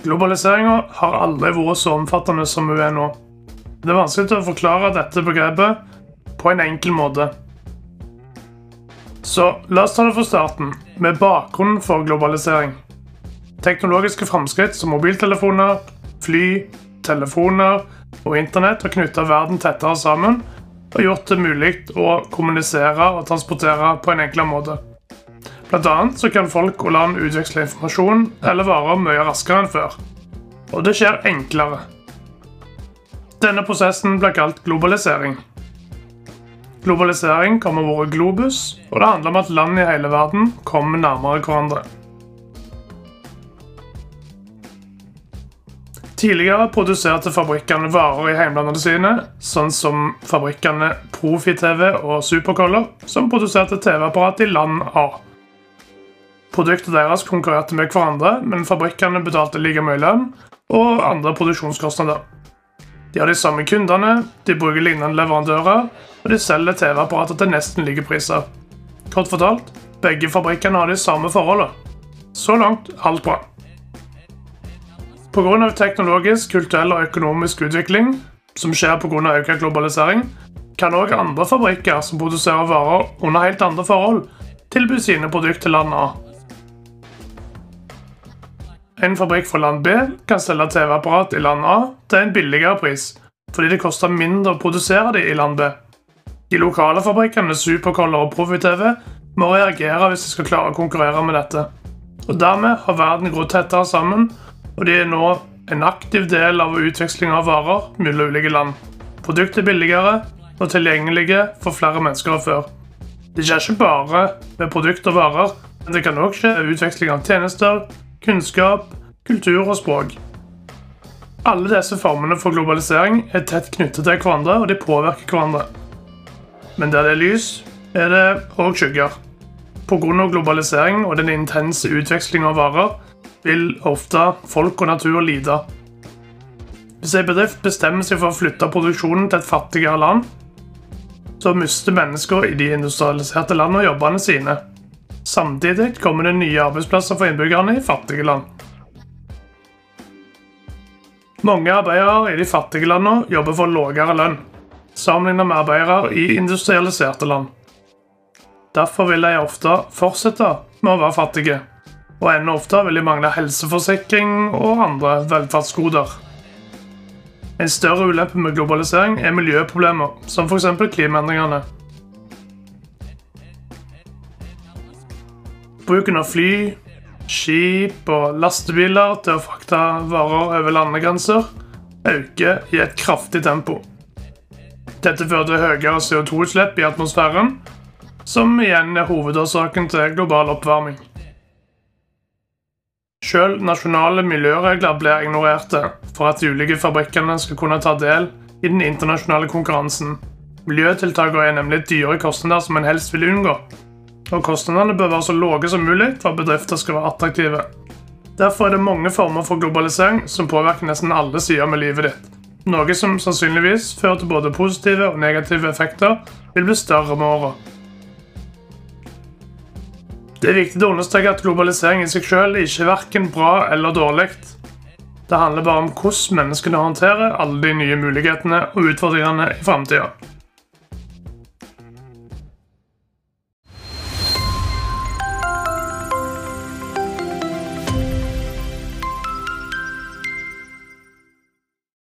Globaliseringa har aldri vært så omfattende som hun er nå. Det er vanskelig å forklare dette begrepet på en enkel måte. Så la oss ta det fra starten, med bakgrunnen for globalisering. Teknologiske framskritt som mobiltelefoner, fly, telefoner og internett har knytta verden tettere sammen og gjort det mulig å kommunisere og transportere på en enklere måte. Blant annet så kan folk og land utveksle informasjon eller varer mye raskere enn før. Og det skjer enklere. Denne prosessen blir kalt globalisering. Globalisering kommer av globus, og det handler om at land i hele verden kommer nærmere hverandre. Tidligere produserte fabrikkene varer i heimlandene sine, sånn som fabrikkene Profi-TV og Supercolor, som produserte TV-apparat i land A. Produktet deres konkurrerte med hverandre, men fabrikkene betalte like mye lønn og andre produksjonskostnader. De har de samme kundene, de bruker lignende leverandører, og de selger TV-apparater til nesten like priser. Kort fortalt, begge fabrikkene har de samme forholdene. Så langt alt bra. Pga. teknologisk, kulturell og økonomisk utvikling, som skjer pga. økt globalisering, kan òg andre fabrikker som produserer varer under helt andre forhold, tilby sine produkter til land A. En fabrikk fra land B kan selge TV-apparat i land A til en billigere pris, fordi det koster mindre å produsere dem i land B. De lokale fabrikkene Supercolor og Profi-TV må reagere hvis de skal klare å konkurrere med dette. Og Dermed har verden grodd tettere sammen og de er nå en aktiv del av utveksling av varer mellom ulike land. Produkter er billigere og tilgjengelige for flere mennesker enn før. Det skjer ikke bare med produkter og varer, men det kan òg skje utveksling av tjenester, kunnskap, kultur og språk. Alle disse formene for globalisering er tett knyttet til hverandre, og de påvirker hverandre. Men der det er lys, er det òg skygger. Pga. globalisering og den intense utveksling av varer vil ofte folk og natur lide. Hvis en bedrift bestemmer seg for å flytte produksjonen til et fattigere land, så mister mennesker i de industrialiserte landene jobbene sine. Samtidig kommer det nye arbeidsplasser for innbyggerne i fattige land. Mange arbeidere i de fattige landene jobber for lavere lønn, sammenlignet med arbeidere i industrialiserte land. Derfor vil de ofte fortsette med å være fattige og enda ofte vil de mangle helseforsikring og andre velferdsgoder. En større ulempe med globalisering er miljøproblemer, som f.eks. klimaendringene. Bruken av fly, skip og lastebiler til å frakte varer over landegrenser øker i et kraftig tempo. Dette fører til høyere CO2-utslipp i atmosfæren, som igjen er hovedårsaken til global oppvarming. Selv nasjonale miljøregler blir ignorerte for at de ulike fabrikkene skal kunne ta del i den internasjonale konkurransen. Miljøtiltakene er nemlig dyre kostnader som en helst vil unngå. Og kostnadene bør være så lave som mulig for at bedrifter skal være attraktive. Derfor er det mange former for globalisering som påvirker nesten alle sider med livet ditt. Noe som sannsynligvis fører til både positive og negative effekter vil bli større med åra. Det er viktig å understreke at globalisering i seg selv ikke er verken bra eller dårlig. Det handler bare om hvordan menneskene håndterer alle de nye mulighetene og utfordringene i framtida.